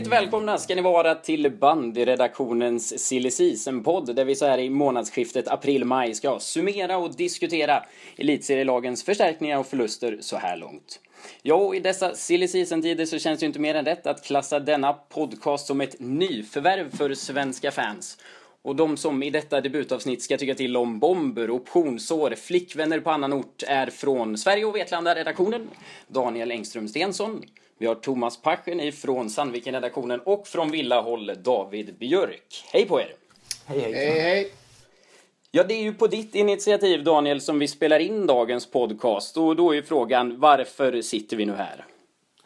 Hjärtligt välkomna ska ni vara till bandyredaktionens Silly Season-podd där vi så här i månadsskiftet april-maj ska summera och diskutera elitserielagens förstärkningar och förluster så här långt. Och i dessa silly season-tider så känns det ju inte mer än rätt att klassa denna podcast som ett nyförvärv för svenska fans. Och de som i detta debutavsnitt ska tycka till om bomber, optionsår, flickvänner på annan ort är från Sverige och Vetlanda-redaktionen Daniel Engström Stensson. Vi har Thomas Paschen ifrån Sandviken-redaktionen och från Villahåll David Björk. Hej på er! Hej, hej. Hej, hej. Ja, det är ju på ditt initiativ Daniel som vi spelar in dagens podcast och då är ju frågan varför sitter vi nu här?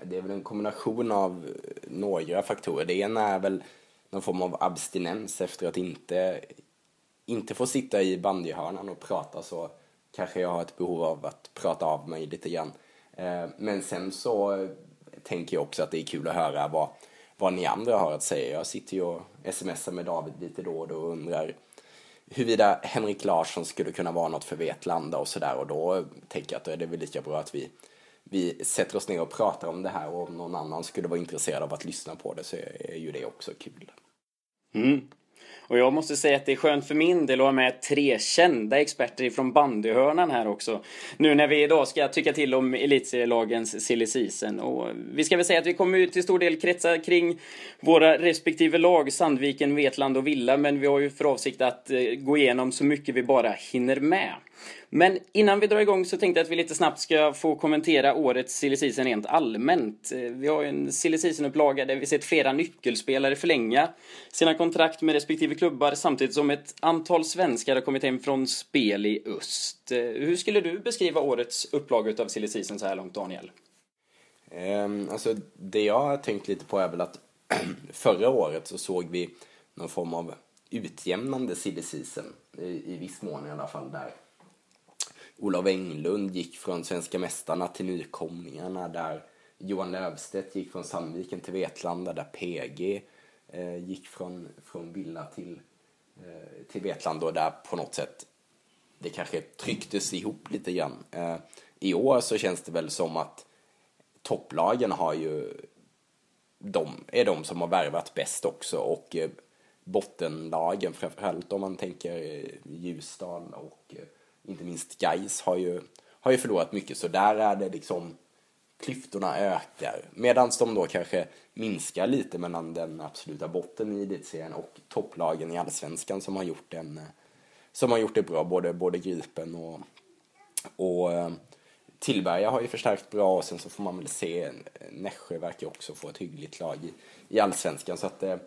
Det är väl en kombination av några faktorer. Det ena är väl någon form av abstinens efter att inte, inte få sitta i bandyhörnan och prata så kanske jag har ett behov av att prata av mig lite grann. Eh, Men sen så tänker jag också att det är kul att höra vad, vad ni andra har att säga. Jag sitter ju och smsar med David lite då och då och undrar huruvida Henrik Larsson skulle kunna vara något för Vetlanda och sådär och då tänker jag att då är det väl lika bra att vi, vi sätter oss ner och pratar om det här och om någon annan skulle vara intresserad av att lyssna på det så är ju det också kul. Mm. Och jag måste säga att det är skönt för min del att ha med tre kända experter ifrån bandyhörnan här också. Nu när vi idag ska tycka till om elitserielagens silly season. Och vi ska väl säga att vi kommer ju till stor del kretsa kring våra respektive lag, Sandviken, Vetland och Villa. Men vi har ju för avsikt att eh, gå igenom så mycket vi bara hinner med. Men innan vi drar igång så tänkte jag att vi lite snabbt ska få kommentera årets silly season rent allmänt. Eh, vi har ju en silly season-upplaga där vi sett flera nyckelspelare förlänga sina kontrakt med respektive klubbar samtidigt som ett antal svenskar har kommit hem från spel i öst. Eh, hur skulle du beskriva årets upplaga utav silly season så här långt, Daniel? Um, alltså det jag har tänkt lite på är väl att förra året så såg vi någon form av utjämnande silly season, i, i viss mån i alla fall, där Olof Englund gick från svenska mästarna till nykomlingarna, där Johan Löfstedt gick från Sandviken till Vetlanda, där PG eh, gick från, från Villa till, eh, till Vetlanda och där på något sätt det kanske trycktes ihop lite grann. Eh, I år så känns det väl som att topplagen har ju de är de som har värvat bäst också och eh, bottenlagen framförallt om man tänker eh, Ljusdal och eh, inte minst Gais har ju, har ju förlorat mycket så där är det liksom klyftorna ökar. Medan de då kanske minskar lite mellan den absoluta botten i elitserien och topplagen i allsvenskan som har gjort en som har gjort det bra både, både Gripen och, och eh, Tillberga har ju förstärkt bra och sen så får man väl se Nässjö verkar också få ett hyggligt lag i, i allsvenskan. Så att det,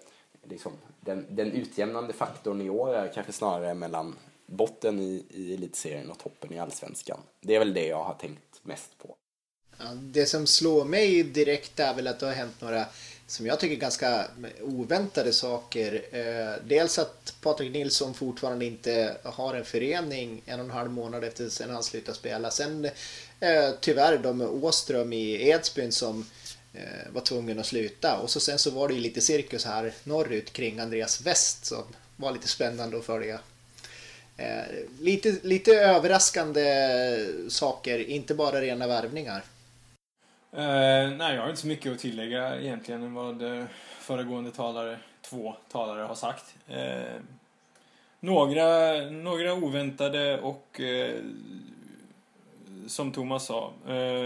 liksom, den, den utjämnande faktorn i år är kanske snarare mellan botten i, i elitserien och toppen i allsvenskan. Det är väl det jag har tänkt mest på. Ja, det som slår mig direkt är väl att det har hänt några som jag tycker ganska oväntade saker. Eh, dels att Patrik Nilsson fortfarande inte har en förening en och en halv månad efter sen han slutade spela. Sen eh, tyvärr då med Åström i Edsbyn som eh, var tvungen att sluta. Och så sen så var det ju lite cirkus här norrut kring Andreas West som var lite spännande att följa. Eh, lite, lite överraskande saker, inte bara rena värvningar. Uh, nej, jag har inte så mycket att tillägga egentligen än vad eh, föregående talare, två talare har sagt. Uh, några, några oväntade och uh, som Thomas sa.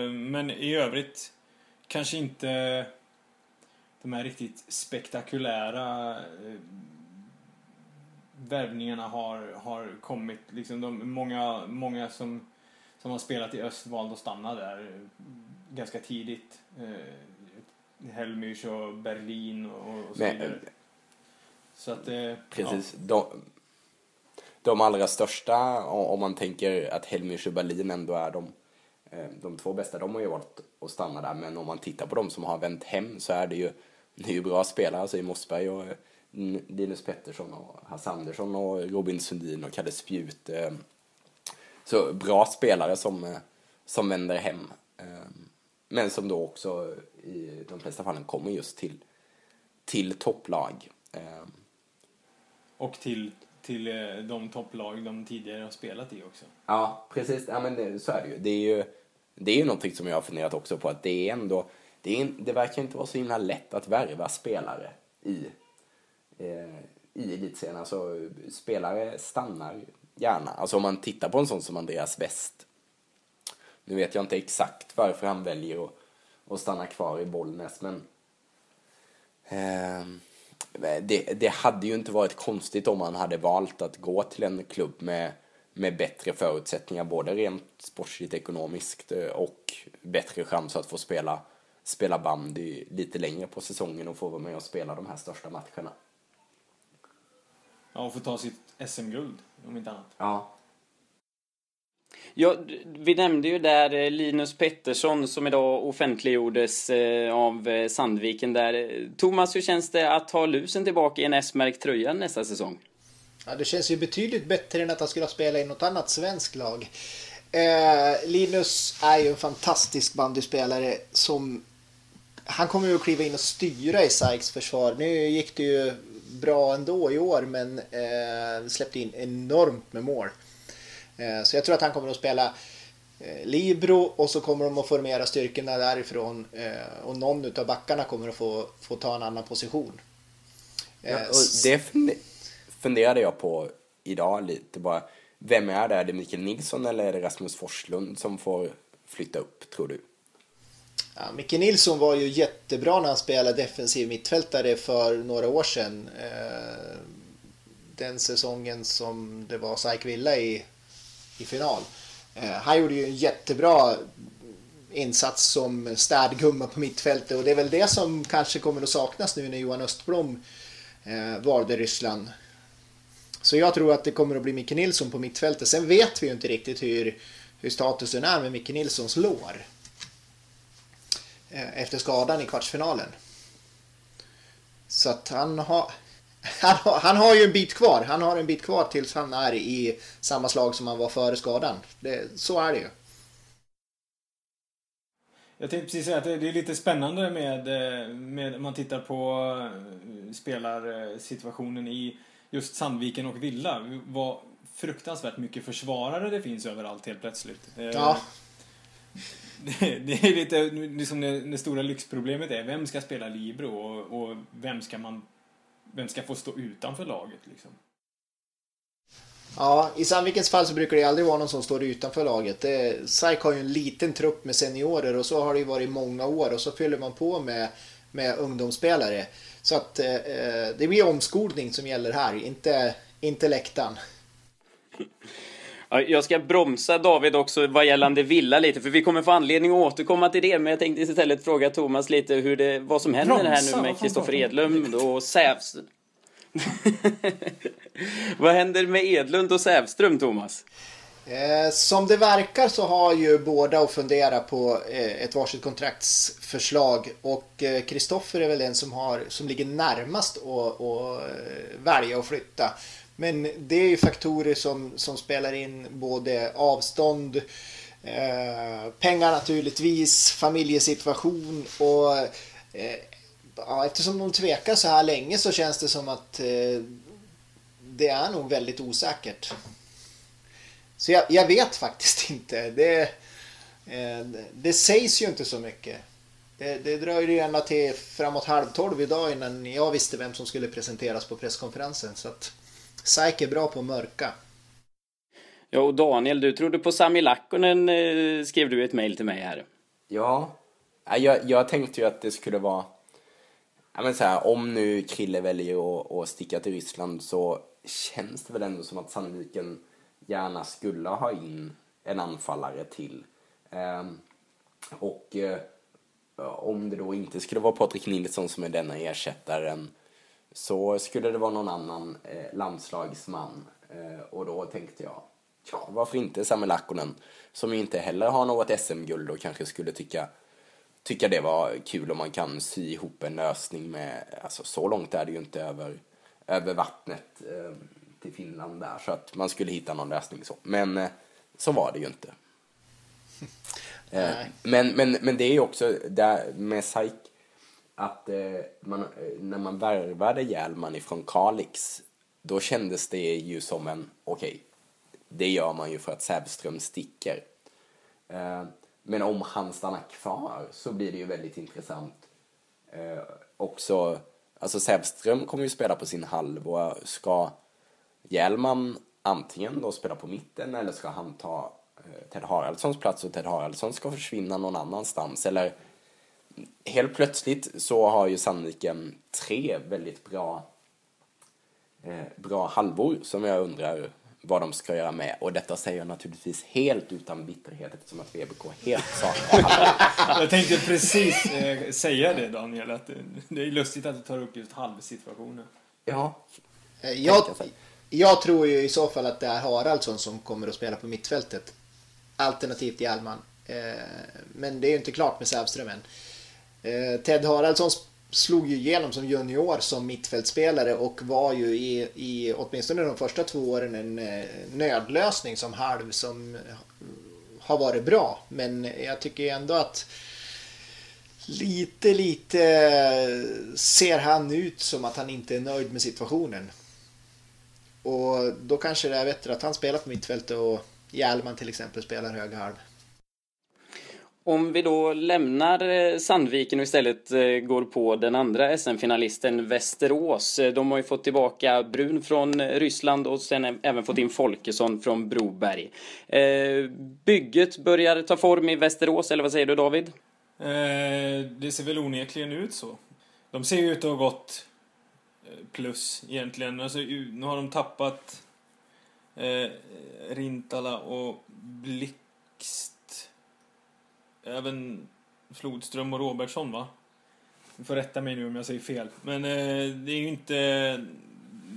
Men i övrigt kanske inte de här riktigt spektakulära värvningarna har, har kommit. Liksom de, många, många som, som har spelat i öst valde att stanna där eh, ganska tidigt. Eh, Helmich och Berlin och, och så Men, vidare. Så att eh, Precis. De, de allra största, om man tänker att Helmich och Berlin ändå är de, eh, de två bästa, de har ju valt att stanna där. Men om man tittar på de som har vänt hem så är det ju, det är ju bra spelare, alltså i Mossberg och eh, Linus Pettersson och Hasse Andersson och Robin Sundin och Kalle Spjut. eh, Så bra spelare som, eh, som vänder hem. eh, Men som då också i de flesta fallen kommer just till, till topplag. Och till, till de topplag de tidigare har spelat i också. Ja, precis. Ja, men det, så är det ju. Det är ju, det är ju någonting som jag har funderat också på att det är ändå det, är, det verkar inte vara så himla lätt att värva spelare i, Eh, i elitserien. Alltså, spelare stannar gärna. Alltså om man tittar på en sån som Andreas West. Nu vet jag inte exakt varför han väljer att, att stanna kvar i Bollnäs, men eh, det, det hade ju inte varit konstigt om han hade valt att gå till en klubb med, med bättre förutsättningar, både rent sportsligt ekonomiskt eh, och bättre chans att få spela, spela bandy lite längre på säsongen och få vara med och spela de här största matcherna. Ja, och få ta sitt SM-guld, om inte annat. Ja. Ja, vi nämnde ju där eh, Linus Pettersson som idag offentliggjordes eh, av eh, Sandviken där. Thomas, hur känns det att ha lusen tillbaka i en S-märkt tröja nästa säsong? Ja, det känns ju betydligt bättre än att han skulle ha spelat i något annat svenskt lag. Eh, Linus är ju en fantastisk bandyspelare som han kommer ju att kliva in och styra i Sykes försvar. Nu gick det ju bra ändå i år men eh, släppte in enormt med mål. Eh, så jag tror att han kommer att spela eh, Libro och så kommer de att formera styrkorna därifrån eh, och någon av backarna kommer att få, få ta en annan position. ja och det funderade jag på idag lite bara. Vem är det? Är det Mikael Nilsson eller är det Rasmus Forslund som får flytta upp, tror du? Ja, Micke Nilsson var ju jättebra när han spelade defensiv mittfältare för några år sedan. Eh, den säsongen som det var SAIK Villa i i final. Eh, han gjorde ju en jättebra insats som städgumma på mittfältet och det är väl det som kanske kommer att saknas nu när Johan Östblom eh, valde Ryssland. Så jag tror att det kommer att bli Micke Nilsson på mittfältet. Sen vet vi ju inte riktigt hur, hur statusen är med Micke Nilssons lår. Eh, efter skadan i kvartsfinalen. Så att han har han har, han har ju en bit kvar. Han har en bit kvar tills han är i samma slag som han var före skadan. Det, så är det ju. Jag tänkte precis säga att det är lite spännande med, med om man tittar på eh, spelarsituationen i just Sandviken och Villa. Vad fruktansvärt mycket försvarare det finns överallt helt plötsligt. Eh, ja. Det, det är lite liksom det, det, stora lyxproblemet är vem ska spela Libro och, och vem ska man vem ska få stå utanför laget liksom? Ja, i Sandvikens fall så brukar det aldrig vara någon som står utanför laget. SAIK har ju en liten trupp med seniorer och så har det ju varit i många år och så fyller man på med, med ungdomsspelare. Så att eh, eh det blir omskolning som gäller här, inte, inte läktaren. Jag ska bromsa David också vad gällande Villa lite, för vi kommer få anledning att återkomma till det. Men jag tänkte istället fråga Thomas lite hur det, vad som händer bromsa, här nu med Kristoffer Edlund och Sävs... vad händer med Edlund och Sävström, Thomas? Eh, som det verkar så har ju båda att fundera på eh, ett varsitt kontraktsförslag och Kristoffer eh, är väl den som, har, som ligger närmast att, att välja att flytta. Men det är ju faktorer som, som spelar in både avstånd, eh, pengar naturligtvis, familjesituation och eh, ja, eftersom de tvekar så här länge så känns det som att eh, det är nog väldigt osäkert. Så jag, jag vet faktiskt inte. Det, eh, det sägs ju inte så mycket. Det, det dröjde ju ända till framåt halv tolv idag innan jag visste vem som skulle presenteras på presskonferensen. Så att, SAIK är bra på mörka. Ja, och Daniel, du trodde på Sami Lakkonen, eh, skrev du ett mejl till mig här. Ja, jag, jag tänkte ju att det skulle vara... Ja, men så här, om nu Krille väljer att, att sticka till Ryssland så känns det väl ändå som att Sandviken gärna skulle ha in en anfallare till. Ehm, och eh, om det då inte skulle vara Patrik Nilsson som är denna ersättaren så skulle det vara någon annan eh, landslagsman. Eh, och då tänkte jag, ja varför inte Samuel Lakkonen som ju inte heller har något SM-guld och kanske skulle tycka, tycka det var kul om man kan sy ihop en lösning med, alltså så långt är det ju inte över, över vattnet eh, till Finland där så att man skulle hitta någon lösning så. Men eh, så var det ju inte. Eh, men, men, men det är ju också där med SAIK att eh, man, eh, när man värvade Hjelman ifrån Kalix då kändes det ju som en, okej, okay, det gör man ju för att Sävström sticker. Eh, Men om han stannar kvar så blir det ju väldigt intressant. Eh, också, alltså Sävström kommer ju spela på sin halv och ska Hjälman antingen då spela på mitten eller ska han ta eh, Ted Haraldssons plats och Ted Haraldsson ska försvinna någon annanstans eller helt plötsligt så har ju Sandviken tre väldigt bra eh, bra halvor som jag undrar vad de ska göra med. Och detta säger jag naturligtvis helt utan bitterhet eftersom att VBK helt saknar halvor. Jag tänkte precis eh, säga det Daniel, att det är lustigt att du tar upp just halvsituationen. Ja, Eh, Jag, jag tror ju i så fall att det är Haraldsson som kommer att spela på mittfältet. Alternativt Hjalmar. Eh, Men det är ju inte klart med Sävström än. Eh, Ted Haraldsson slog ju igenom som junior som mittfältspelare och var ju i, i åtminstone de första två åren en eh, nödlösning som halv som har varit bra. Men jag tycker ändå att lite, lite ser han ut som att han inte är nöjd med situationen. Och då kanske det är bättre att han spelar på mittfältet och Hjelman till exempel spelar hög halv. Om vi då lämnar eh, Sandviken och istället eh, går på den andra SM-finalisten Västerås. Eh, de har ju fått tillbaka Brun från Ryssland och sen även fått in Folkesson från Broberg. Bygget börjar ta form i Västerås, eller vad säger du David? Det ser väl onekligen ut så. De ser ju ut att ha gått plus egentligen. Alltså, nu har de tappat Rintala och Blixt. Även Flodström och Robertsson va? Du får rätta mig nu om jag säger fel. Men eh, det är ju inte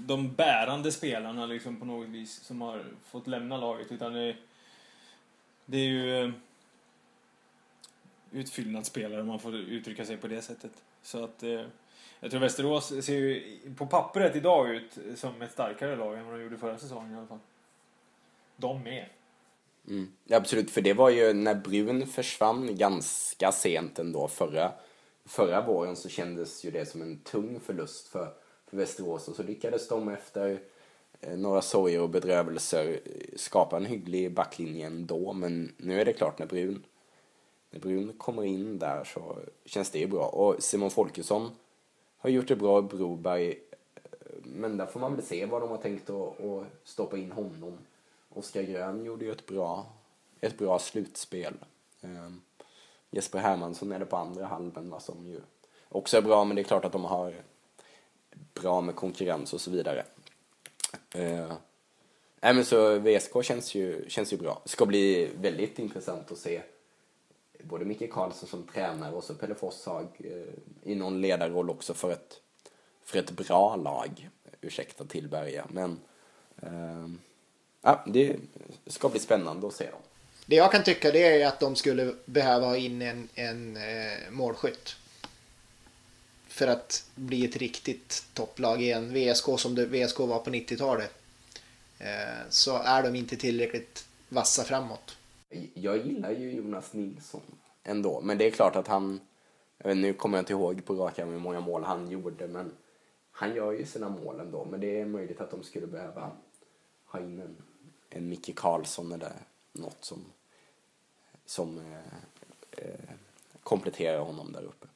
de bärande spelarna liksom på något vis som har fått lämna laget utan det, det är ju eh, utfyllnadsspelare om man får uttrycka sig på det sättet. Så att eh, jag tror Västerås ser ju på pappret idag ut som ett starkare lag än vad de gjorde förra säsongen i alla fall. De med. Mm. Ja, absolut, för det var ju när Brun försvann ganska sent ändå förra, förra våren så kändes ju det som en tung förlust för, för Västerås och så lyckades de efter eh, några sorger och bedrövelser skapa en hygglig backlinje ändå men nu är det klart när Brun när Brun kommer in där så känns det ju bra och Simon Folkesson har gjort det bra i Broberg eh, men där får man väl se vad de har tänkt att, att stoppa in honom. Oskar Grön gjorde ju ett bra, ett bra slutspel. Eh, Jesper Hermansson är det på andra halvan va, som ju också är bra, men det är klart att de har bra med konkurrens och så vidare. Eh, nej, men så VSK känns ju, känns ju bra. Ska bli väldigt intressant att se både Micke Karlsson som tränare och så Pelle Forshag eh, i någon ledarroll också för ett, för ett bra lag. Ursäkta Tillberga, men eh, ja, det ska bli spännande att se dem. Det jag kan tycka det är att de skulle behöva ha in en, en eh, målskytt. För att bli ett riktigt topplag igen. VSK som det VSK var på 90-talet. Eh, så är de inte tillräckligt vassa framåt. Jag gillar ju Jonas Nilsson ändå, men det är klart att han, vet, nu kommer jag inte ihåg på rak arm hur många mål han gjorde, men han gör ju sina mål ändå. Men det är möjligt att de skulle behöva ha in en, en Micke Karlsson eller något som, som eh, eh, kompletterar honom där uppe.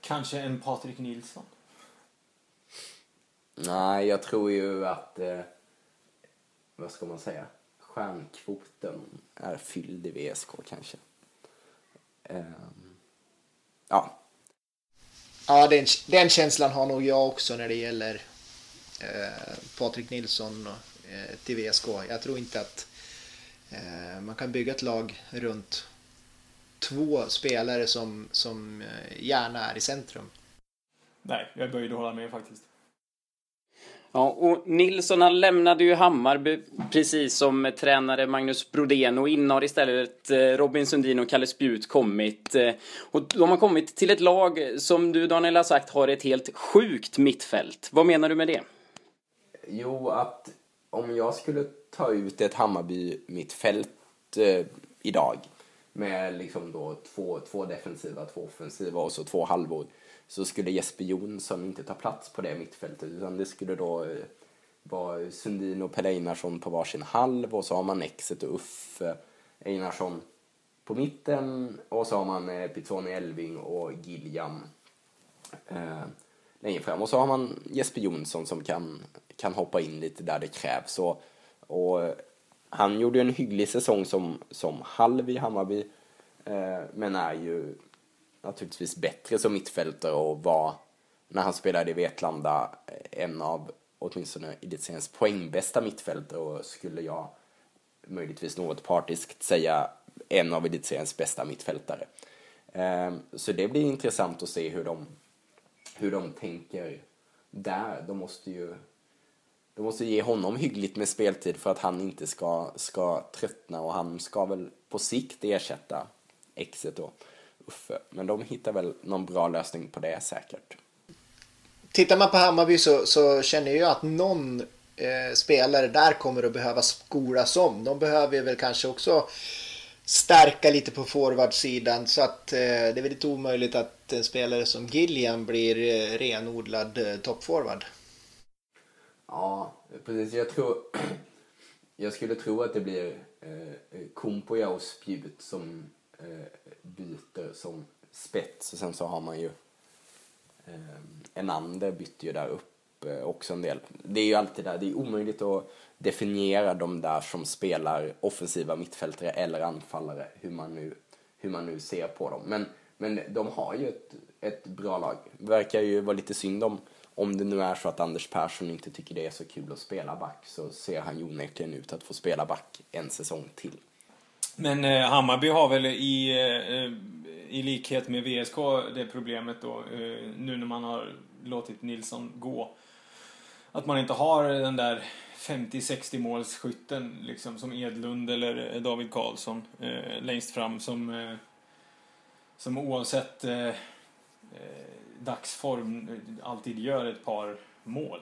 Kanske en Patrik Nilsson. Nej, jag tror ju att, eh, vad ska man säga, stjärnkvoten är fylld i VSK kanske. Ehm, ja, Ja, den, den känslan har nog jag också när det gäller eh, Patrik Nilsson eh, till VSK. Jag tror inte att eh, man kan bygga ett lag runt två spelare som, som eh, gärna är i centrum. Nej, jag är böjd att hålla med faktiskt. Ja, och Nilsson han lämnade ju Hammarby precis som tränare Magnus Brodén och in har istället eh, Robin Sundin och Kalle Spjut kommit. Eh, Och de har kommit till ett lag som du Daniel har sagt har ett helt sjukt mittfält. Vad menar du med det? Jo, att om jag skulle ta ut ett Hammarby mittfält eh, idag med liksom då två, två defensiva, två offensiva och så två halvor så skulle Jesper Jonsson inte ta plats på det mittfältet. Utan det skulle då eh, vara Sundin och Pelle Einarsson på varsin halv och så har man Exet och Uffe Einarsson på mitten och så har man eh, Pizzoni Elving och Gilliam. Eh, längre fram. Och så har man Jesper Jonsson som kan, kan hoppa in lite där det krävs. Och, och han gjorde ju en hygglig säsong som, som halv i Hammarby eh, men är ju naturligtvis bättre som mittfältare och var när han spelade i Vetlanda eh, en av åtminstone elitseriens poängbästa mittfältare och skulle jag möjligtvis något partiskt säga en av elitseriens bästa mittfältare. Eh, så det blir intressant att se hur de, hur de tänker där. De måste ju de måste ge honom hyggligt med speltid för att han inte ska, ska tröttna och han ska väl på sikt ersätta exet då, Uffe. Men de hittar väl någon bra lösning på det säkert. Tittar man på Hammarby så, så känner jag att någon eh, spelare där kommer att behöva skolas om. De behöver väl kanske också stärka lite på forwardsidan så att eh, det är väl lite omöjligt att en spelare som Gillian blir eh, renodlad eh, toppforward. Ja, precis. Jag tror... Jag skulle tro att det blir eh, Kumpoja och Spjut som eh, byter som spets och sen så har man ju eh, Enander bytte ju där upp eh, också en del. Det är ju alltid där, det är omöjligt att definiera de där som spelar offensiva mittfältare eller anfallare, hur man nu, hur man nu ser på dem. Men, men de har ju ett, ett bra lag. Det verkar ju vara lite synd om, om det nu är så att Anders Persson inte tycker det är så kul att spela back så ser han ju onekligen ut att få spela back en säsong till. Men eh, Hammarby har väl i, eh, i likhet med VSK det problemet då, eh, nu när man har låtit Nilsson gå. Att man inte har den där 50-60 målsskytten liksom som Edlund eller eh, David Karlsson eh, längst fram som, eh, som oavsett eh, eh dagsform eh, alltid gör ett par mål.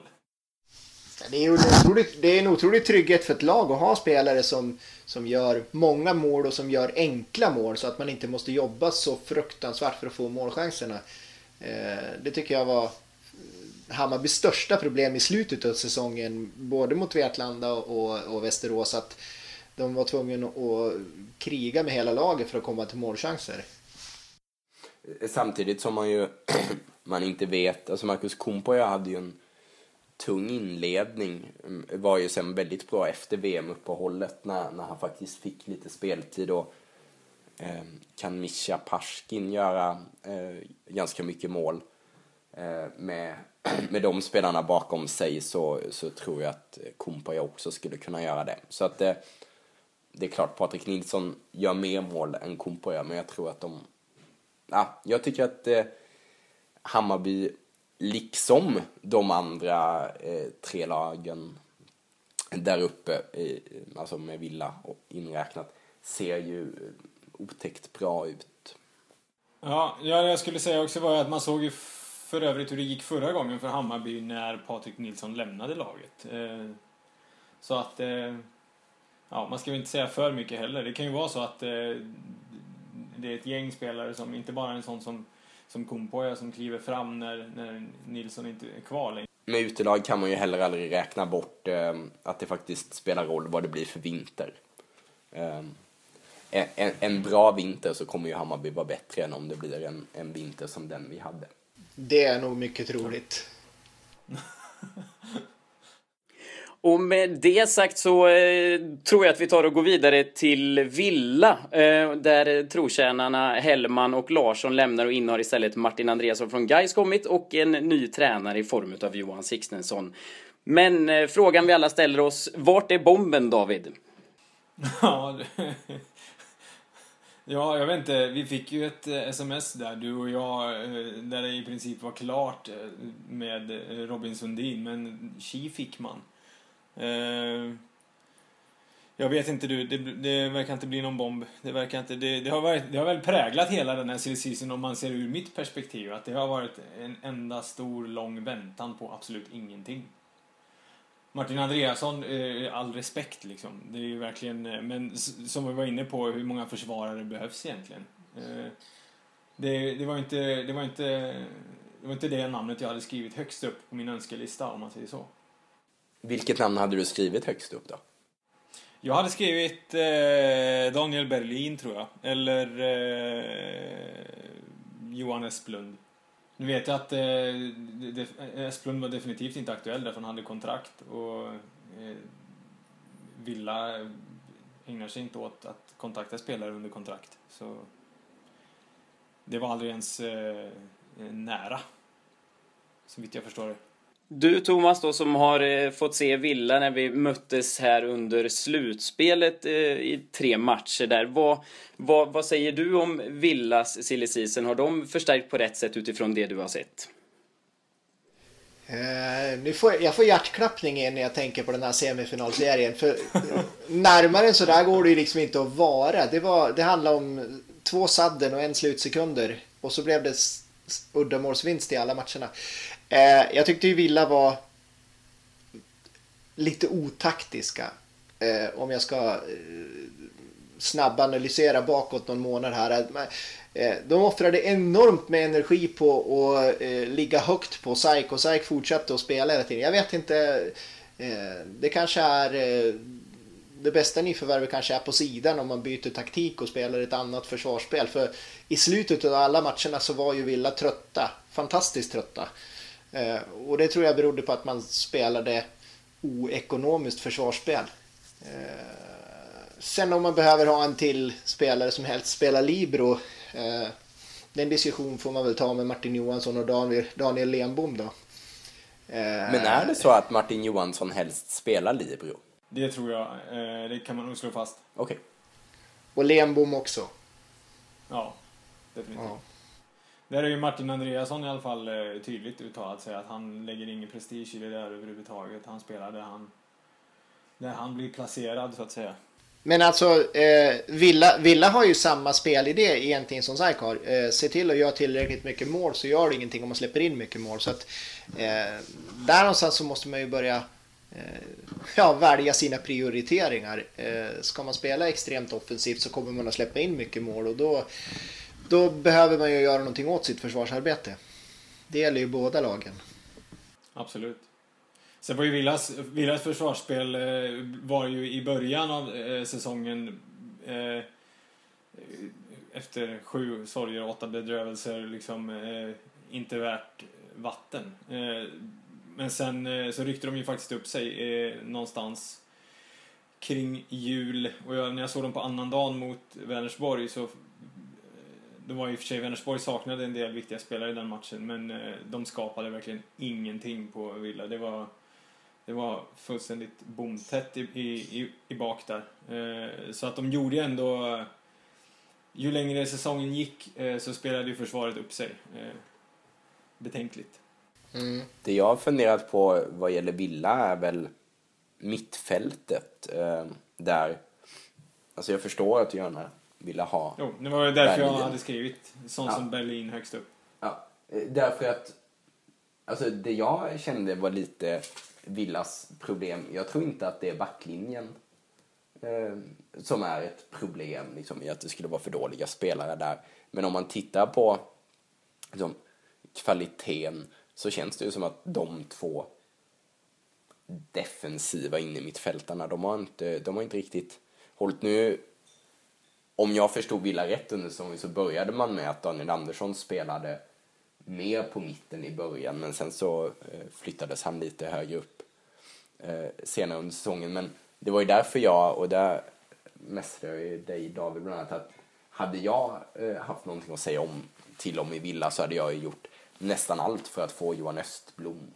Det är, en otrolig, det är en otrolig trygghet för ett lag att ha spelare som, som gör många mål och som gör enkla mål så att man inte måste jobba så fruktansvärt för att få målchanserna. Eh, det tycker jag var Hammarbys största problem i slutet av säsongen, både mot Vetlanda och, och Västerås, att de var tvungna att kriga med hela laget för att komma till målchanser. Samtidigt som man ju man inte vet, alltså Marcus Kumpoja hade ju en tung inledning. Mm, var ju sen väldigt bra efter VM-uppehållet när, när han faktiskt fick lite speltid. Och, eh, kan Mischa Paskin göra eh, ganska mycket mål. Eh, med, med de spelarna bakom sig så, så tror jag att Kumpaja också skulle kunna göra det. Så att det, det är klart, Patrik Nilsson gör mer mål än Kumpaja, men jag tror att de... Ja, jag tycker att eh, Hammarby liksom de andra eh, tre lagen där uppe, eh, alltså med Villa inräknat, ser ju otäckt bra ut. Ja, ja, jag skulle säga också var att man såg ju för övrigt hur det gick förra gången för Hammarby när Patrik Nilsson lämnade laget. Eh, så att, eh, ja, man ska väl inte säga för mycket heller. Det kan ju vara så att eh, det är ett gäng spelare som inte bara är en sån som som Kumpoja som kliver fram när, när Nilsson inte är kvar längre. Med utelag kan man ju heller aldrig räkna bort att det faktiskt spelar roll vad det blir för vinter. En, en, en, bra vinter så kommer ju Hammarby vara bättre än om det blir en, en vinter som den vi hade. Det är nog mycket troligt. Och med det sagt så eh, tror jag att vi tar och går vidare till Villa. Eh, där trotjänarna Hellman och Larsson lämnar och in har istället Martin Andreasson från Gais kommit och en ny tränare i form av Johan Sixtensson. Men eh, frågan vi alla ställer oss, vart är bomben David? Ja, ja, jag vet inte. Vi fick ju ett eh, sms där, du och jag, eh, där det i princip var klart eh, med Robin Sundin, men Chi fick man. Jag vet inte du, det, det, verkar inte bli någon bomb. Det verkar inte, det, det, har varit, det har väl präglat hela den här season om man ser ur mitt perspektiv. Att det har varit en enda stor lång väntan på absolut ingenting. Martin Andreasson, eh, all respekt liksom. Det är ju verkligen, eh, men som vi var inne på, hur många försvarare behövs egentligen? Det, det, var inte, det var inte, det var inte det namnet jag hade skrivit högst upp på min önskelista om man säger så. Vilket namn hade du skrivit högst upp då? Jag hade skrivit eh, Daniel Berlin, tror jag. Eller eh, Johan Esplund. Nu vet jag att eh, Esplund var definitivt inte aktuell därför han hade kontrakt. Och eh, Villa ägnar sig inte åt att kontakta spelare under kontrakt. Så det var aldrig ens eh, nära. Så vitt jag förstår det. Du Thomas då som har eh, fått se Villa när vi möttes här under slutspelet eh, i tre matcher där. Vad, vad, vad säger du om Villas silly season? Har de förstärkt på rätt sätt utifrån det du har sett? Uh, nu får jag, jag får hjärtklappning när jag tänker på den här semifinalserien. För närmare än så där går det ju liksom inte att vara. Det, var, det handlar om två sadden och en slutsekunder. Och så blev det uddamålsvinst i alla matcherna. Eh, jag tyckte ju Villa var lite otaktiska. Eh, om jag ska eh, snabbanalysera bakåt någon månad här. Eh, de offrade enormt med energi på att eh, ligga högt på SAIK och SAIK fortsatte att spela hela tiden. Jag vet inte, eh, det kanske är eh, det bästa nyförvärvet kanske är på sidan om man byter taktik och spelar ett annat försvarsspel. För i slutet av alla matcherna så var ju Villa trötta, fantastiskt trötta. Och det tror jag berodde på att man spelade oekonomiskt försvarsspel. Sen om man behöver ha en till spelare som helst spelar libero Eh, den diskussion får man väl ta med Martin Johansson och Daniel, Daniel Lenbom då. Men är det så att Martin Johansson helst spelar libero? Det tror jag. Eh, det kan man nog slå fast. Okej. Okay. Och Lenbom också. Ja, definitivt. Ja. Där är ju Martin Andreasson i alla fall eh, tydligt uttalat sig att han lägger ingen prestige i det där överhuvudtaget. Han spelar där han, där han blir placerad så att säga. Men alltså, eh, Villa, Villa har ju samma spelidé egentligen som SAIK har. Eh, se till att göra tillräckligt mycket mål så gör det ingenting om man släpper in mycket mål. Så att, eh, där någonstans så måste man ju börja eh, ja, välja sina prioriteringar. Eh, ska man spela extremt offensivt så kommer man att släppa in mycket mål och då, då behöver man ju göra någonting åt sitt försvarsarbete. Det gäller ju båda lagen. Absolut. Sen var ju Villas, Villas försvarsspel eh, var ju i början av eh, säsongen eh, efter sju sorger och åtta bedrövelser liksom eh, inte värt vatten. Men sen så ryckte de ju faktiskt upp sig någonstans kring jul och jag, när jag såg dem på annandagen mot Vänersborg så det var i och för sig Vänersborg saknade en del viktiga spelare i den matchen men de skapade verkligen ingenting på Villa. Det var det var fullständigt bomtätt i, i, i bak där. Eh, så att de gjorde ju ändå... Ju längre säsongen gick eh, så spelade ju försvaret upp sig. Eh, betänkligt. Mm. Det jag har funderat på vad gäller Villa är väl mittfältet. Eh, där... Alltså jag förstår att du gärna ville ha Jo, det var därför Berlin. jag hade skrivit sånt ja. som Berlin högst upp. Ja, eh, därför att... Alltså det jag kände var lite Villas problem. Jag tror inte att det är backlinjen eh, som är ett problem liksom, i att det skulle vara för dåliga spelare där. Men om man tittar på liksom, kvaliteten så känns det ju som att de två defensiva inne mittfältarna, de har inte, de har inte riktigt hållit nu. Om jag förstod Villa rätt under säsongen så började man med att Daniel Andersson spelade mer på mitten i början men sen så eh, flyttades han lite högre upp eh, senare under säsongen. Men det var ju därför jag, och där mästrade jag ju dig David bland annat, att hade jag eh, haft någonting att säga om till om i Villa så hade jag ju gjort nästan allt för att få Johan Östblom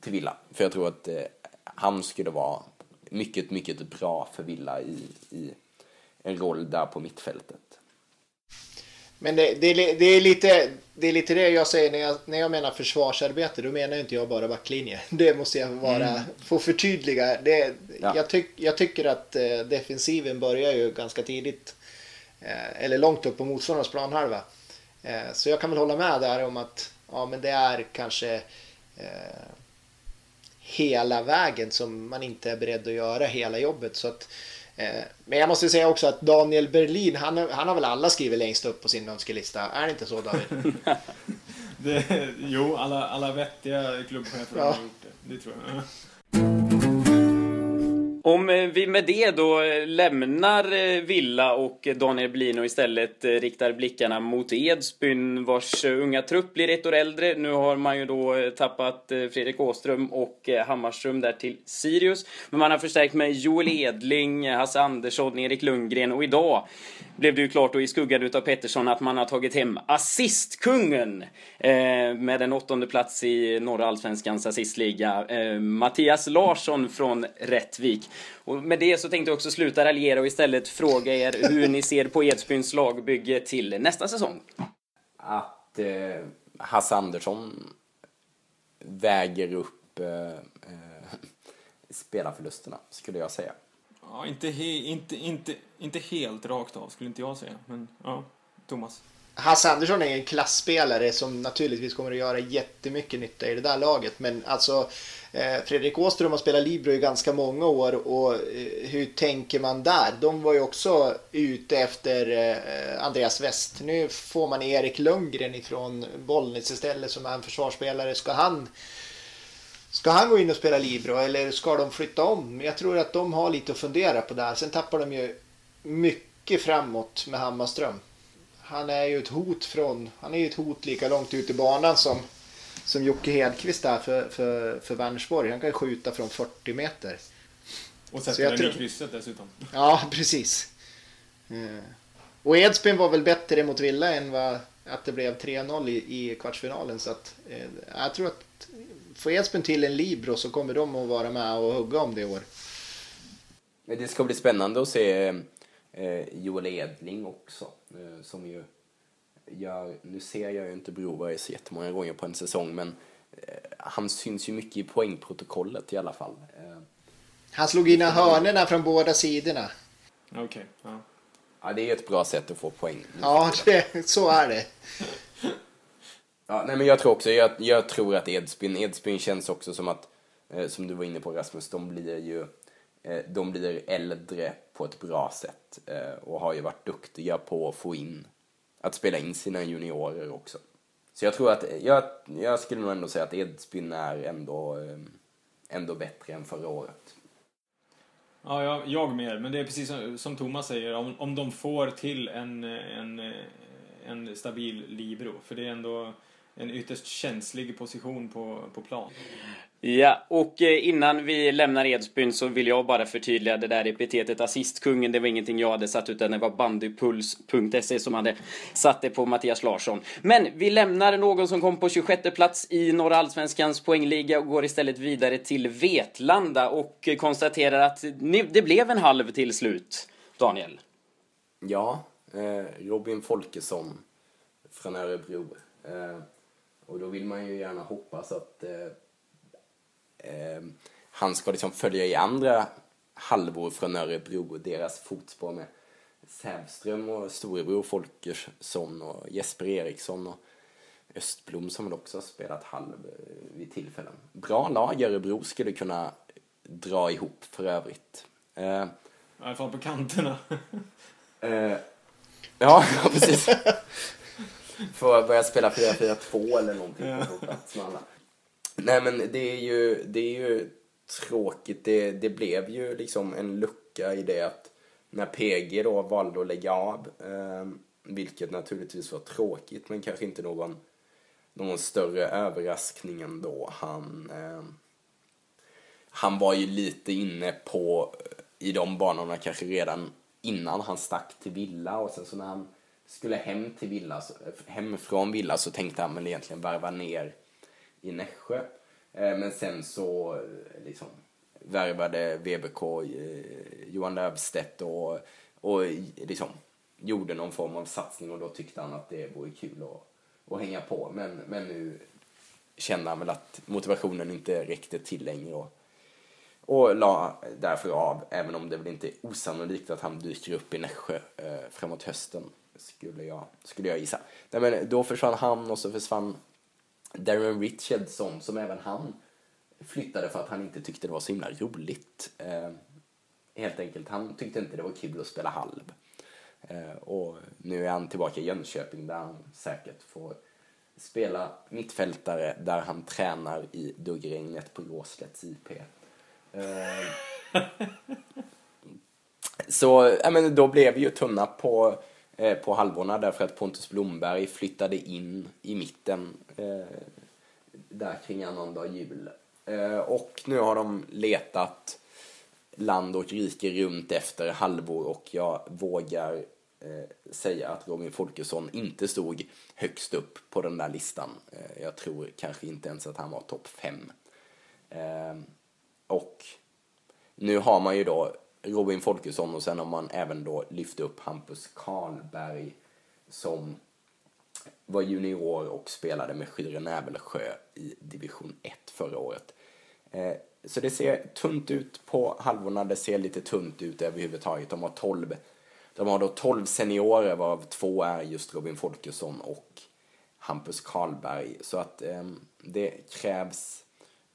till Villa. För jag tror att han skulle vara mycket, mycket bra för Villa i, i en roll där på mittfältet. Men det, det, det, är lite, det är lite det jag säger när jag, när jag menar försvarsarbete. Då menar inte jag bara backlinje. Det måste jag vara, mm. få förtydliga. Det, ja. jag, tyck, jag tycker att eh, defensiven börjar ju ganska tidigt. Eh, eller långt upp på motståndarnas planhalva. Eh, så jag kan väl hålla med där om att ja, men det är kanske eh, hela vägen som man inte är beredd att göra hela jobbet. Så att men jag måste säga också att Daniel Berlin, han, han har väl alla skrivit längst upp på sin önskelista. Är det inte så David? det, jo, alla, alla vettiga klubbchefer ja. har gjort det. Det tror jag. Om eh, vi med det då eh, lämnar eh, Villa och Daniel Blino istället riktar blickarna mot Edsbyn vars unga trupp blir ett år äldre. Nu har man ju då tappat Fredrik Åström och Hammarström där till Sirius. Men man har förstärkt med Joel Edling, Hasse Andersson, Erik Lundgren och idag blev det ju klart då i skuggan utav Pettersson att man har tagit hem assistkungen eh, med en åttonde plats i norra allsvenskans assistliga. Eh, Mattias Larsson från Rättvik. Och med det så tänkte jag också sluta raljera och istället fråga er hur ni ser på Edsbyns lagbygge till nästa säsong. Att eh, Hasse Andersson väger upp eh, eh spelarförlusterna, skulle jag säga. Ja, inte, he, inte, inte, inte helt rakt av skulle inte jag säga. Men ja, Thomas. Hasse Andersson är en klassspelare som naturligtvis kommer att göra jättemycket nytta i det där laget. Men alltså eh, Fredrik Åström har spelat Libro i ganska många år och eh, hur tänker man där? De var ju också ute efter eh, Andreas West. Nu får man Erik Lundgren ifrån Bollnäs istället som är en försvarsspelare. Ska han Ska han gå in och spela Libro eller ska de flytta om? Jag tror att de har lite att fundera på där. Sen tappar de ju mycket framåt med Hammarström. Han är ju ett hot från, han är ju ett hot lika långt ut i banan som, som Jocke Hedqvist där för, för, för Vänersborg. Han kan skjuta från 40 meter. Och sätta den tror... i krysset dessutom. Ja, precis. Eh, och Edsbyn var väl bättre mot Villa än vad att det blev 3-0 i, i kvartsfinalen. Så att, eh, jag tror att får Edsbyn till en Libro så kommer de att vara med och hugga om det i år. Det ska bli spännande att se eh, Joel Edling också. Eh, som ju gör, nu ser jag ju inte Broberg så jättemånga gånger på en säsong men eh, han syns ju mycket i poängprotokollet i alla fall. Eh, han slog in hörnerna från båda sidorna. Okej. Okay, ja. ja, det är ett bra sätt att få poäng. Ja, det, så är det. Ja, nej men jag tror också, jag, jag tror att Edsbyn, Edsbyn känns också som att, eh, som du var inne på Rasmus, de blir ju, eh, de blir äldre på ett bra sätt eh, och har ju varit duktiga på att få in, att spela in sina juniorer också. Så jag tror att, jag, jag skulle nog ändå säga att Edsbyn är ändå, eh, ändå bättre än förra året. Ja, jag, jag med. Men det är precis som, som Thomas säger, om, om de får till en, en, en stabil libero, För det är ändå en ytterst känslig position på, på plan. Ja, och eh, innan vi lämnar Edsbyn så vill jag bara förtydliga det där epitetet assistkungen. Det var ingenting jag hade satt utan det var bandypuls.se som hade satt det på Mattias Larsson. Men vi lämnar någon som kom på 26 plats i norra allsvenskans poängliga och går istället vidare till Vetlanda och konstaterar att det blev en halv till slut. Daniel? Ja, eh, Robin Folkesson från Örebro. Eh, och då vill man ju gärna hoppas att eh, eh, han ska liksom följa i andra halvor från Örebro, deras fotspår med Sävström och storebror Folkersson och Jesper Eriksson och Östblom som väl också har spelat halv eh, vid tillfällen. Bra lag Örebro skulle kunna dra ihop för övrigt. Eh, I alla fall på kanterna. eh, ja, precis. Får börja spela 4-4-2 eller någonting på plats med alla. Nej men det är ju, det är ju tråkigt. Det, det blev ju liksom en lucka i det att när PG då valde att lägga av, eh, vilket naturligtvis var tråkigt men kanske inte någon, någon större överraskning ändå. Han, eh, han var ju lite inne på, eh, i de banorna kanske redan innan han stack till Villa och sen så när han skulle hem till Villa, hem från Villa så tänkte han väl egentligen varva ner i Nässjö. Eh, men sen så eh, liksom värvade VBK eh, Johan Löfstedt och, och liksom gjorde någon form av satsning och då tyckte han att det vore kul att, att hänga på. Men, men nu kände han väl att motivationen inte räckte till längre och, och la därför av, även om det väl inte är osannolikt att han dyker upp i Nässjö eh, framåt hösten skulle jag, skulle jag gissa. Nej, men då försvann han och så försvann Darren Richardson som även han flyttade för att han inte tyckte det var så himla roligt. Eh, helt enkelt, han tyckte inte det var kul att spela halv. Eh, och nu är han tillbaka i Jönköping där han säkert får spela mittfältare där han tränar i duggregnet på Råslätts IP. Eh, Så ja, men då blev vi ju tunna på, Eh, på halvorna därför att Pontus Blomberg flyttade in i mitten eh, där kring annandag jul. Eh, och nu har de letat land och rike runt efter halvor och jag vågar eh, säga att Robin Folkesson inte stod högst upp på den där listan. Eh, jag tror kanske inte ens att han var topp fem. Eh, och nu har man ju då Robin Folkesson och sen har man även då lyft upp Hampus Karlberg som var junior och spelade med Skyre Nävelsjö i division 1 förra året. Eh, så det ser tunt ut på halvorna, det ser lite tunt ut överhuvudtaget. De har 12, de har då 12 seniorer varav två är just Robin Folkesson och Hampus Karlberg. Så att ehm, det krävs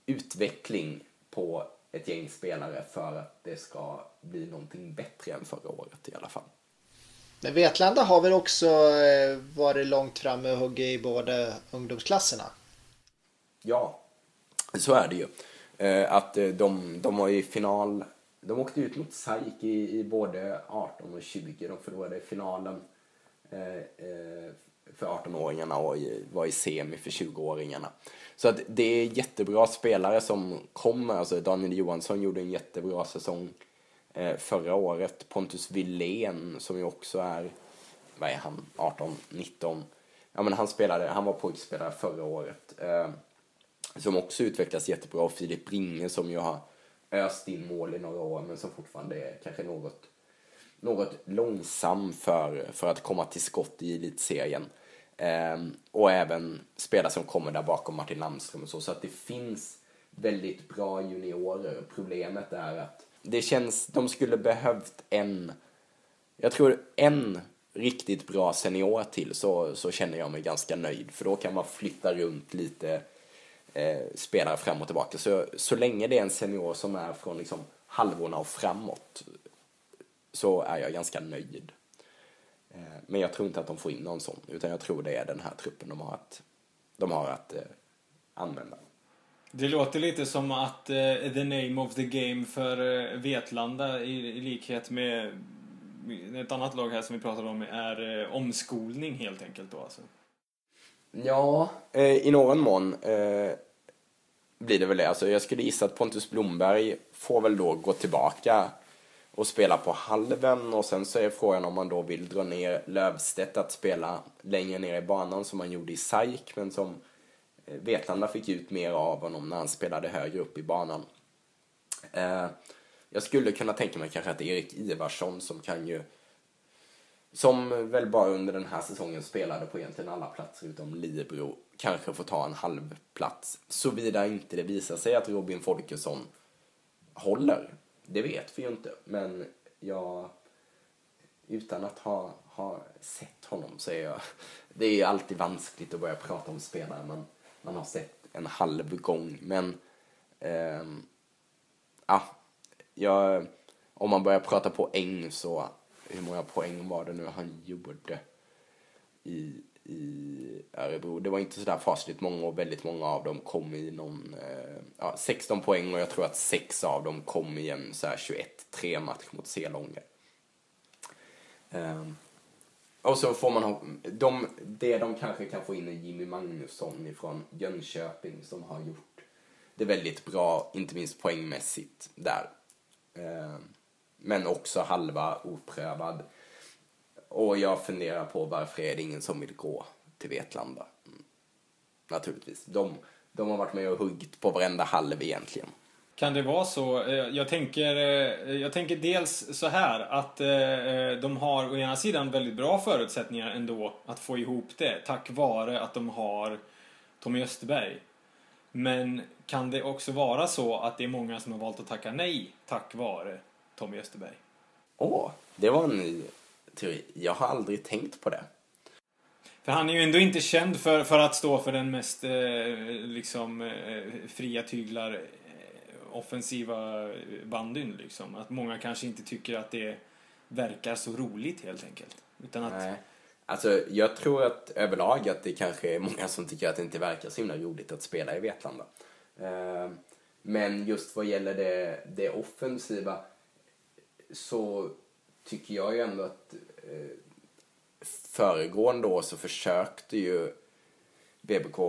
utveckling på ett gäng spelare för att det ska bli någonting bättre än förra året i alla fall. Men Vetlanda har väl också eh, varit långt framme och huggit i båda ungdomsklasserna? Ja, så är det ju. Eh, att eh, de, de var i final, de åkte ut mot SAIK i, i både 18 och 20. De förlorade finalen för 18-åringarna och var i semi för 20-åringarna. Så att det är jättebra spelare som kommer. Alltså Daniel Johansson gjorde en jättebra säsong eh, förra året. Pontus Villén som ju också är, vad är han, 18, 19. Ja men han spelade, han var pojkspelare förra året. Eh, som också utvecklas jättebra. Och Filip Ringe som ju har öst in mål i några år men som fortfarande är kanske något, något långsam för, för att komma till skott i elitserien. Eh, och även spelare som kommer där bakom Martin Landström och så. Så att det finns väldigt bra juniorer. Problemet är att det känns, de skulle behövt en, jag tror en riktigt bra senior till så, så känner jag mig ganska nöjd. För då kan man flytta runt lite eh, spelare fram och tillbaka. Så, så länge det är en senior som är från liksom halvorna och framåt så är jag ganska nöjd. Eh, men jag tror inte att de får in någon sån, utan jag tror det är den här truppen de har att, de har att eh, använda. Det låter lite som att uh, the name of the game för uh, Vetlanda i, i, likhet med ett annat lag här som vi pratade om är uh, omskolning helt enkelt då alltså. Ja, i någon mån blir det väl det. Alltså, jag skulle gissa att Pontus Blomberg får väl då gå tillbaka och spela på halven och sen så är frågan om man då vill dra ner Lövstedt att spela längre ner i banan som man gjorde i SAIK men som eh, Vetlanda fick ut mer av honom när han spelade högre upp i banan. Eh, jag skulle kunna tänka mig kanske att Erik Ivarsson som kan ju som väl bara under den här säsongen spelade på egentligen alla platser utom Libro kanske får ta en halv plats såvida inte det visar sig att Robin Folkesson håller det vet vi ju inte, men jag, utan att ha, ha sett honom så är jag, det är ju alltid vanskligt att börja prata om spelare man, man har sett en halv gång, men eh, ja, jag, om man börjar prata poäng så, hur många poäng var det nu han gjorde i i Örebro. Det var inte sådär fasligt många och väldigt många av dem kom i någon, eh, ja, 16 poäng och jag tror att 6 av dem kom i en så 21-3 match mot Selånge. Eh, och så får man ha, de, det de kanske kan få in är Jimmy Magnusson ifrån Jönköping som har gjort det väldigt bra, inte minst poängmässigt där. Eh, men också halva oprövad. Och jag funderar på varför är det ingen som vill gå till Vetlanda? Mm. Naturligtvis. De, de har varit med och huggit på varenda halv egentligen. Kan det vara så? Eh, jag tänker, eh, jag tänker dels så här att eh, de har å ena sidan väldigt bra förutsättningar ändå att få ihop det tack vare att de har Tommy Österberg. Men kan det också vara så att det är många som har valt att tacka nej tack vare Tommy Österberg? Åh, det var en teori. Jag har aldrig tänkt på det. För han är ju ändå inte känd för, för att stå för den mest eh, liksom eh, fria tyglar eh, offensiva bandyn liksom. Att många kanske inte tycker att det verkar så roligt helt enkelt. Utan att... Nej. Alltså, jag tror att överlag att det kanske är många som tycker att det inte verkar så himla roligt att spela i Vetlanda. Eh, Men just vad gäller det, det offensiva så tycker jag ju ändå att eh, föregående år så försökte ju BBK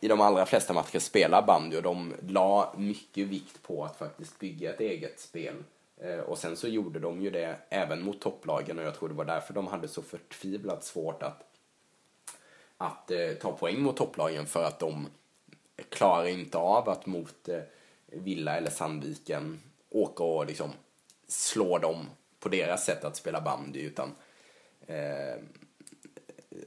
i de allra flesta matcher spela bandy och de la mycket vikt på att faktiskt bygga ett eget spel. Eh, och sen så gjorde de ju det även mot topplagen och jag tror det var därför de hade så förtvivlat svårt att, att eh, ta poäng mot topplagen för att de klarar inte av att mot eh, Villa eller Sandviken åka och liksom slå dem på deras sätt att spela bandy utan eh,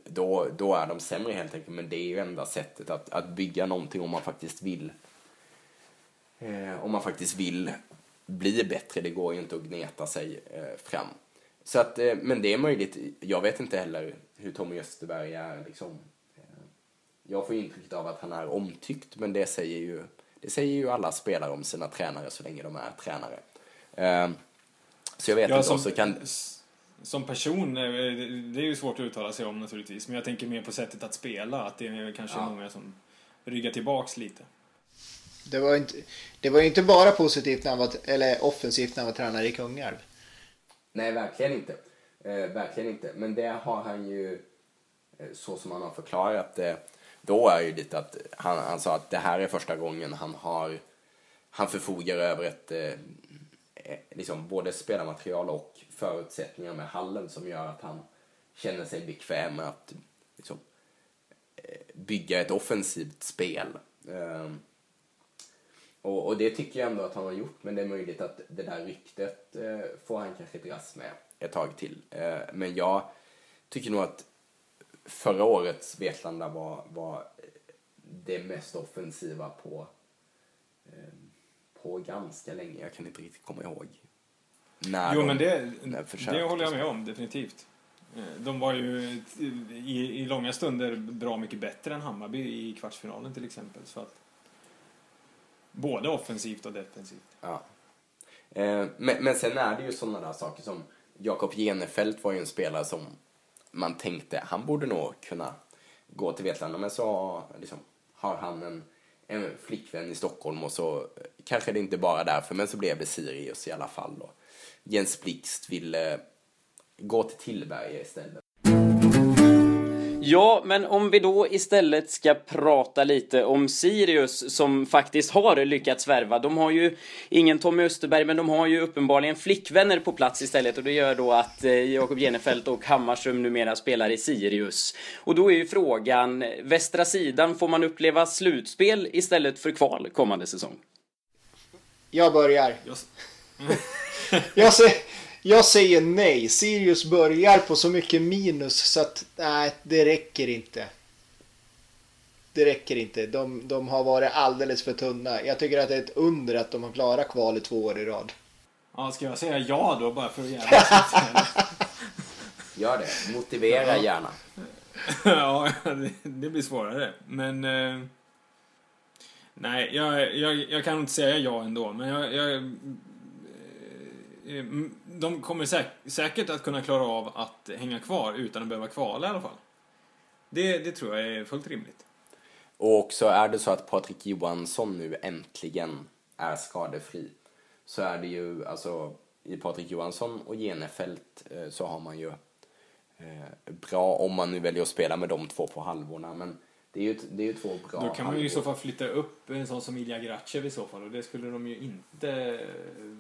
då, då är de sämre helt enkelt. Men det är ju enda sättet att, att bygga någonting om man faktiskt vill eh, om man faktiskt vill bli bättre. Det går ju inte att gneta sig eh, fram. Så att, eh, men det är möjligt. Jag vet inte heller hur Tommy Österberg är. Liksom. Eh, jag får intrycket av att han är omtyckt, men det säger ju, det säger ju alla spelare om sina tränare så länge de är tränare. Eh, så jag vet Ja, inte. som, Och så kan, som person, eh, det är ju svårt att uttala sig om naturligtvis, men jag tänker mer på sättet att spela, att det är kanske Ja. många som ryggar tillbaks lite. Det var, inte, det var ju inte bara positivt när han var, eller offensivt när han var tränare i Kungälv. Nej, verkligen inte. Eh, verkligen inte. Men det har han ju, eh, så som han har förklarat det, då är ju lite att han, han sa att det här är första gången han har, han förfogar över ett, eh, Eh, liksom både spelarmaterial och förutsättningar med hallen som gör att han känner sig bekväm med att liksom, eh, bygga ett offensivt spel. Ehm, och, och det tycker jag ändå att han har gjort, men det är möjligt att det där ryktet eh, får han kanske dras med ett tag till. Men jag tycker nog att förra årets Vetlanda var, var det mest offensiva på, på ganska länge. Jag kan inte riktigt komma ihåg. När Jo, de- men det, det håller jag med om, definitivt. Eh, De var ju i, i långa stunder bra mycket bättre än Hammarby i kvartsfinalen till exempel. Så att, både offensivt och defensivt. Ja. Eh, men, men sen är det ju sådana där saker som Jakob Genefelt var ju en spelare som man tänkte han borde nog kunna gå till Vetlanda men så liksom, har han en, en flickvän i Stockholm och så eh, kanske det inte bara därför men så blev det Sirius i alla fall då. Jens Blixt ville eh, gå till Tillberga istället. Ja, men om vi då istället ska prata lite om Sirius som faktiskt har lyckats värva. De har ju ingen Tommy Österberg, men de har ju uppenbarligen flickvänner på plats istället och det gör då att eh, Jakob Genefelt och Hammarström numera spelar i Sirius. Och då är ju frågan, västra sidan, får man uppleva slutspel istället för kval kommande säsong? Jag börjar. Jag, Jag, säger, jag säger nej. Sirius börjar på så mycket minus så att nej, det räcker inte. Det räcker inte. De, de har varit alldeles för tunna. Jag tycker att det är ett under att de har klarat kvalet två år i rad. ja, ska jag säga ja då bara för att lite? Gör det, motivera gärna. ja, det, det blir svårare. Men... Eh, nej, jag, jag, jag kan inte säga ja ändå. Men jag... jag de kommer säk, säkert att kunna klara av att hänga kvar utan att behöva kvala i alla fall. Det, det tror jag är fullt rimligt. Och så är det så att Patrik Johansson nu äntligen är skadefri. Så är det ju, alltså i Patrik Johansson och Genefelt eh, så har man ju eh, bra om man nu väljer att spela med de två på halvorna. Men det är ju, det är ju två bra Då kan man ju i så fall flytta upp en sån som Ilja Gracev i så fall och det skulle de ju inte eh,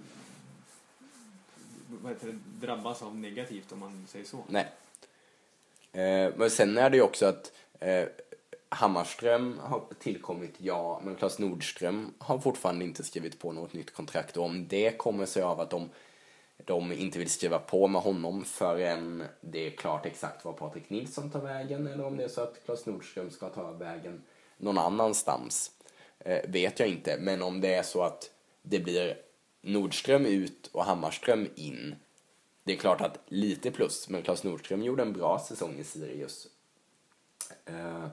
vad heter det, drabbas av negativt om man säger så. Nej. Eh, men sen är det ju också att eh, Hammarström har tillkommit, ja, men Claes Nordström har fortfarande inte skrivit på något nytt kontrakt och om det kommer sig av att de, de inte vill skriva på med honom förrän det är klart exakt var Patrik Nilsson tar vägen eller om det är så att Claes Nordström ska ta vägen någon annanstans eh, vet jag inte. Men om det är så att det blir Nordström ut och Hammarström in det är klart att lite plus, men Claes Nordström gjorde en bra säsong i Sirius. Eh,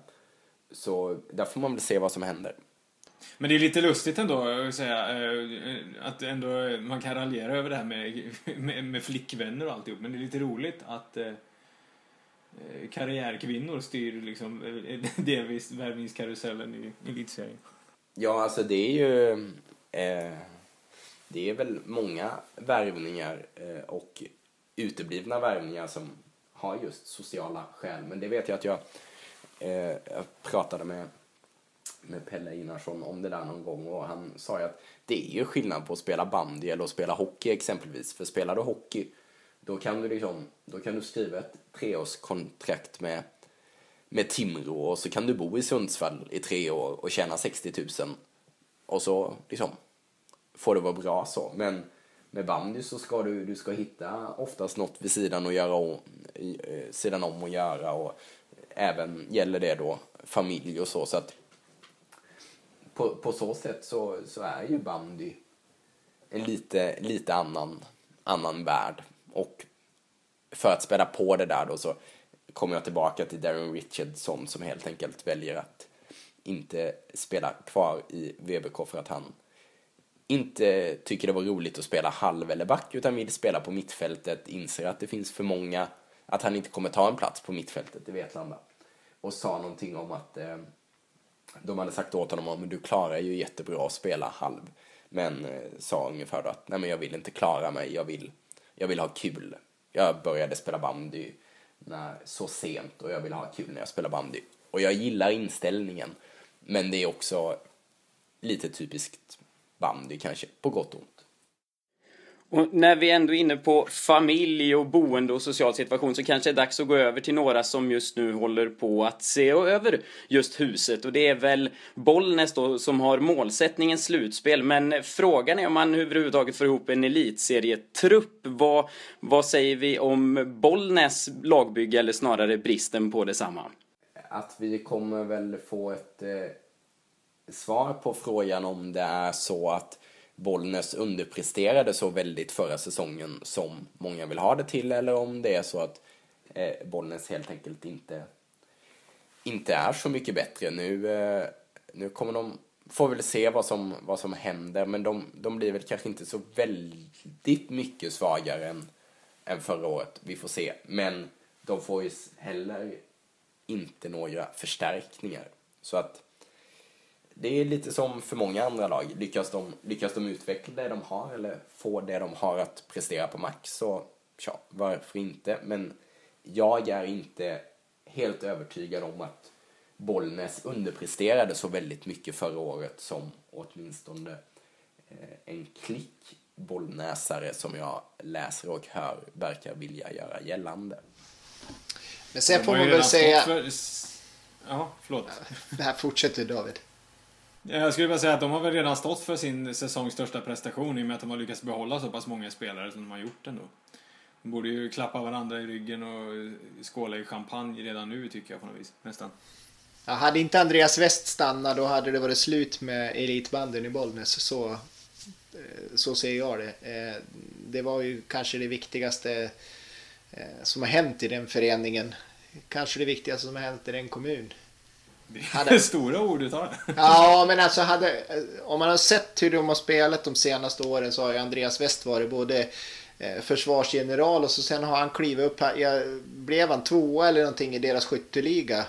så där får man väl se vad som händer. Men det är lite lustigt ändå att säga eh, att ändå man kan raljera över det här med, med, med flickvänner och alltihop. Men det är lite roligt att eh, karriärkvinnor styr liksom delvis värvningskarusellen i elitserien. Ja, alltså det är ju Eh, det är väl många värvningar eh, och uteblivna värvningar som har just sociala skäl. Men det vet jag att jag, eh, jag pratade med, med Pelle Einarsson om det där någon gång och han sa ju att det är ju skillnad på att spela bandy eller att spela hockey exempelvis. För spelar du hockey då kan du, liksom, då kan du skriva ett treårskontrakt med, med Timrå och så kan du bo i Sundsvall i tre år och tjäna 60 000 och så liksom får det vara bra så. Men med bandy så ska du, du ska hitta oftast något vid sidan, och göra och, eh, sidan om att göra och även gäller det då familj och så. så att på, på så sätt så, så är ju bandy en lite, lite annan, annan värld. Och för att spela på det där då så kommer jag tillbaka till Darren Richardson som helt enkelt väljer att inte spela kvar i VBK för att han inte tycker det var roligt att spela halv eller back utan vill spela på mittfältet, inser att det finns för många, att han inte kommer ta en plats på mittfältet i Vetlanda. Och sa någonting om att eh, de hade sagt åt honom att du klarar ju jättebra att spela halv. Men eh, sa ungefär då att nej men jag vill inte klara mig, jag vill, jag vill ha kul. Jag började spela bandy när, så sent och jag vill ha kul när jag spelar bandy. Och jag gillar inställningen. Men det är också lite typiskt bandy kanske, på gott och ont. Och när vi ändå är inne på familj och boende och social situation så kanske det är dags att gå över till några som just nu håller på att se över just huset. Och det är väl Bollnäs då som har målsättningen slutspel. Men frågan är om man överhuvudtaget får ihop en elitserietrupp. Vad, vad säger vi om Bollnäs lagbygge eller snarare bristen på detsamma? Att vi kommer väl få ett eh, svar på frågan om det är så att Bollnäs underpresterade så väldigt förra säsongen som många vill ha det till eller om det är så att eh, Bollnäs helt enkelt inte, inte är så mycket bättre. Nu, eh, nu kommer de, får väl se vad som, vad som händer, men de, de blir väl kanske inte så väldigt mycket svagare än, än förra året. Vi får se. Men de får ju heller inte några förstärkningar. Så att det är lite som för många andra lag. Lyckas de, lyckas de utveckla det de har eller få det de har att prestera på max så ja, varför inte? Men jag är inte helt övertygad om att Bollnäs underpresterade så väldigt mycket förra året som åtminstone eh, en klick bollnäsare som jag läser och hör verkar vilja göra gällande. Men sen får man väl säga... För... Ja, förlåt. Det här fortsätter David. Jag skulle bara säga att de har väl redan stått för sin säsongs största prestation i och med att de har lyckats behålla så pass många spelare som de har gjort ändå. De borde ju klappa varandra i ryggen och skåla i champagne redan nu tycker jag på något vis, nästan. Ja, hade inte Andreas West stannat då hade det varit slut med elitbanden i Bollnäs. Så, eh, så ser jag det. Eh, det var ju kanske det viktigaste eh, som har hänt i den föreningen. Kanske det viktigaste som har hänt i den kommunen. Det är hade... stora ord du tar. Ja, men alltså hade, om man har sett hur de har spelat de senaste åren så har ju Andreas West varit både eh, försvarsgeneral och så sen har han klivit upp här. Jag, blev han tvåa eller någonting i deras skytteliga?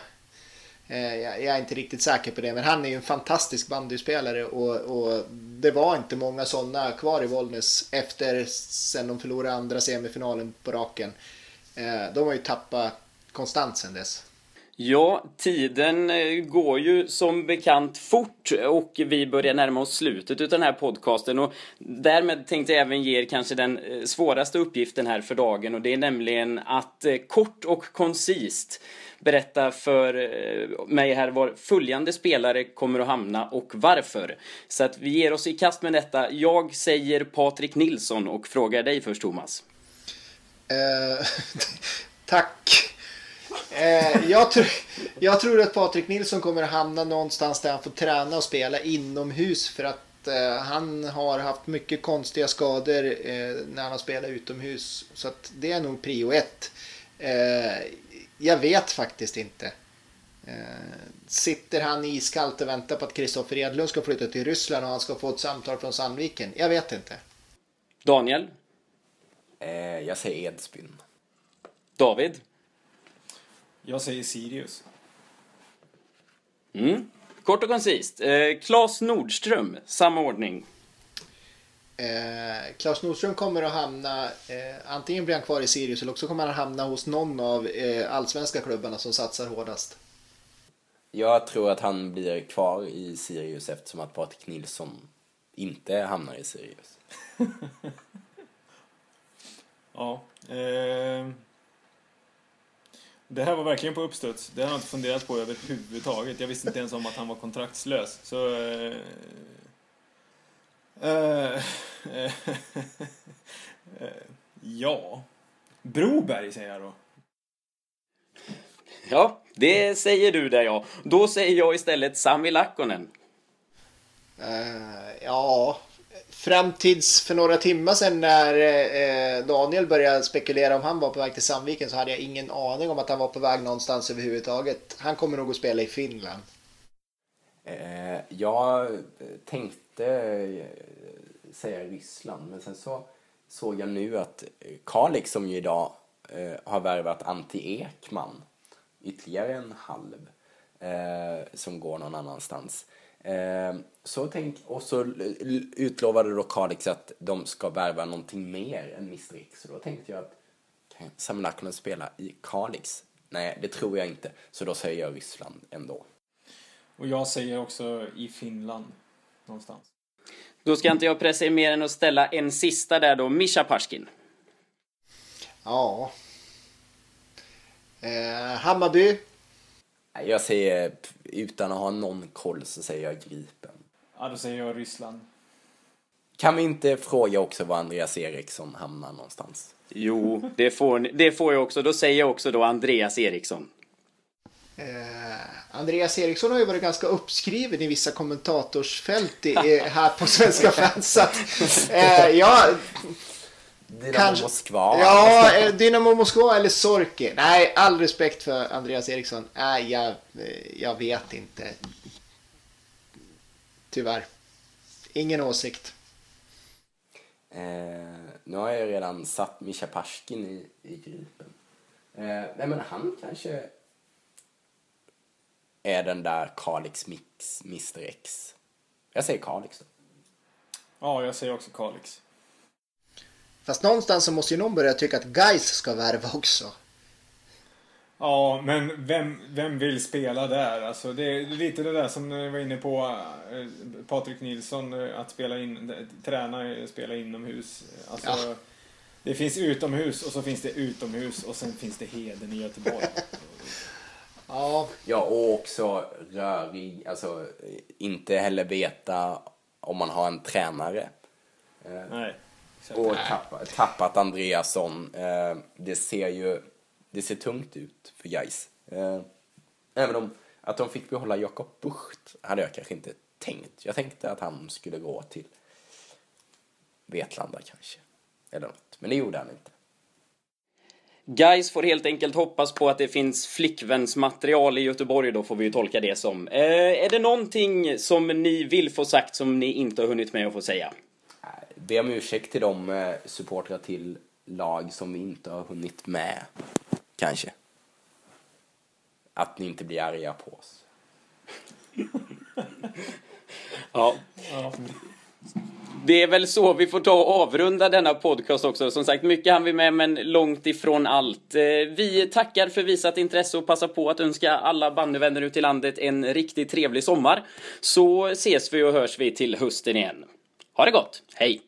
Eh, jag, är inte riktigt säker på det, men han är ju en fantastisk bandyspelare och, och det var inte många sådana kvar i Bollnäs efter sen de förlorade andra semifinalen på raken. Eh, de har ju tappat konstant sen dess. Ja, tiden eh, går ju som bekant fort och vi börjar närma oss slutet av den här podcasten och därmed tänkte jag även ge er kanske den eh, svåraste uppgiften här för dagen och det är nämligen att eh, kort och koncist berätta för mig här var följande spelare kommer att hamna och varför. Så att vi ger oss i kast med detta. Jag säger Patrik Nilsson och frågar dig först Thomas. Uh, tack. Eh, jag, tr jag, tror att Patrik Nilsson kommer att hamna någonstans där han får träna och spela inomhus för att eh, han har haft mycket konstiga skador eh, när han har spelat utomhus. Så att det är nog prio ett. Eh, jag vet faktiskt inte. Eh, sitter han iskallt och väntar på att Kristoffer Edlund ska flytta till Ryssland och han ska få ett samtal från Sandviken? Jag vet inte. Daniel? Eh, jag säger Edsbyn. David? Jag säger Sirius. Mm. Kort och koncist. Eh, Claes Nordström, samma ordning. Eh, Claes Nordström kommer att hamna, eh, antingen blir han kvar i Sirius eller också kommer han hamna hos någon av eh, allsvenska klubbarna som satsar hårdast. Jag tror att han blir kvar i Sirius eftersom att Patrik Nilsson inte hamnar i Sirius. Ja. Eh, det här var verkligen på uppstuds. Det har jag inte funderat på överhuvudtaget. Jag visste inte ens om att han var kontraktslös. Så... Eh, eh, eh, ja. Broberg säger jag då. Ja, det säger du där ja. Då säger jag istället Sami Lakkonen. Eh, ja, fram tills för några timmar sedan när eh, Daniel började spekulera om han var på väg till Sandviken så hade jag ingen aning om att han var på väg någonstans överhuvudtaget. Han kommer nog att spela i Finland. Eh, jag tänkte eh, säga Ryssland, men sen så såg jag nu att Kalix som ju idag eh, har värvat Antti Ekman, ytterligare en halv, eh, som går någon annanstans. Eh, så tänk, och så utlovade då Kalix att de ska värva någonting mer än Mr X. Så då tänkte jag att kan Sam Lakonen spela i Kalix? Nej, det tror jag inte. Så då säger jag Ryssland ändå. Och jag säger också i Finland. Någonstans. Då ska inte jag pressa er mer än att ställa en sista där då, Mischa Parskin. Ja. Eh, Hammarby. Jag säger, utan att ha någon koll så säger jag Gripen. Ja, då säger jag Ryssland. Kan vi inte fråga också var Andreas Eriksson hamnar någonstans? Jo, det får, ni- det får jag också. Då säger jag också då Andreas Eriksson. Eh, Andreas Eriksson har ju varit ganska uppskriven i vissa kommentatorsfält i, här på Svenska fans. Så att, eh, ja, Dynamo Kanske- Moskva. ja, eh, Dynamo Moskva eller Sorki. Nej, all respekt för Andreas Eriksson. Nej, jag, eh, jag vet inte. Tyvärr. Ingen åsikt. Eh, nu har jag redan satt Mischa Parskin i, i Gripen. Eh, nej men han kanske är den där Kalix Mix Mr X. Jag säger Kalix då. Ja, jag säger också Kalix. Fast någonstans så måste ju någon börja tycka att Guys ska värva också. Ja, men vem, vem vill spela där? Alltså, det är lite det där som vi var inne på, eh, Patrik Nilsson, eh, att spela in, träna, eh, spela inomhus. Alltså, Ja. Det finns utomhus och så finns det utomhus och sen finns det Heden i Göteborg. Ja, Ja, och också rörig, alltså inte heller veta om man har en tränare. Nej. Och tappat, tappat Andreasson. Eh, det ser ju det ser tungt ut för Gais. Eh, även om att de fick behålla Jakob Bucht hade jag kanske inte tänkt. Jag tänkte att han skulle gå till Vetlanda kanske. Eller något. Men det gjorde han inte. Guys får helt enkelt hoppas på att det finns flickvänsmaterial i Göteborg då får vi ju tolka det som. Eh, är det någonting som ni vill få sagt som ni inte har hunnit med att få säga? Be om ursäkt till de eh, supportrar till lag som vi inte har hunnit med. Kanske. Att ni inte blir arga på oss. Ja. Det är väl så vi får ta och avrunda denna podcast också. Som sagt, mycket hann vi med, men långt ifrån allt. Eh, Vi tackar för visat intresse och passar på att önska alla bandyvänner ute i landet en riktigt trevlig sommar. Så ses vi och hörs vi till hösten igen. Ha det gott, hej!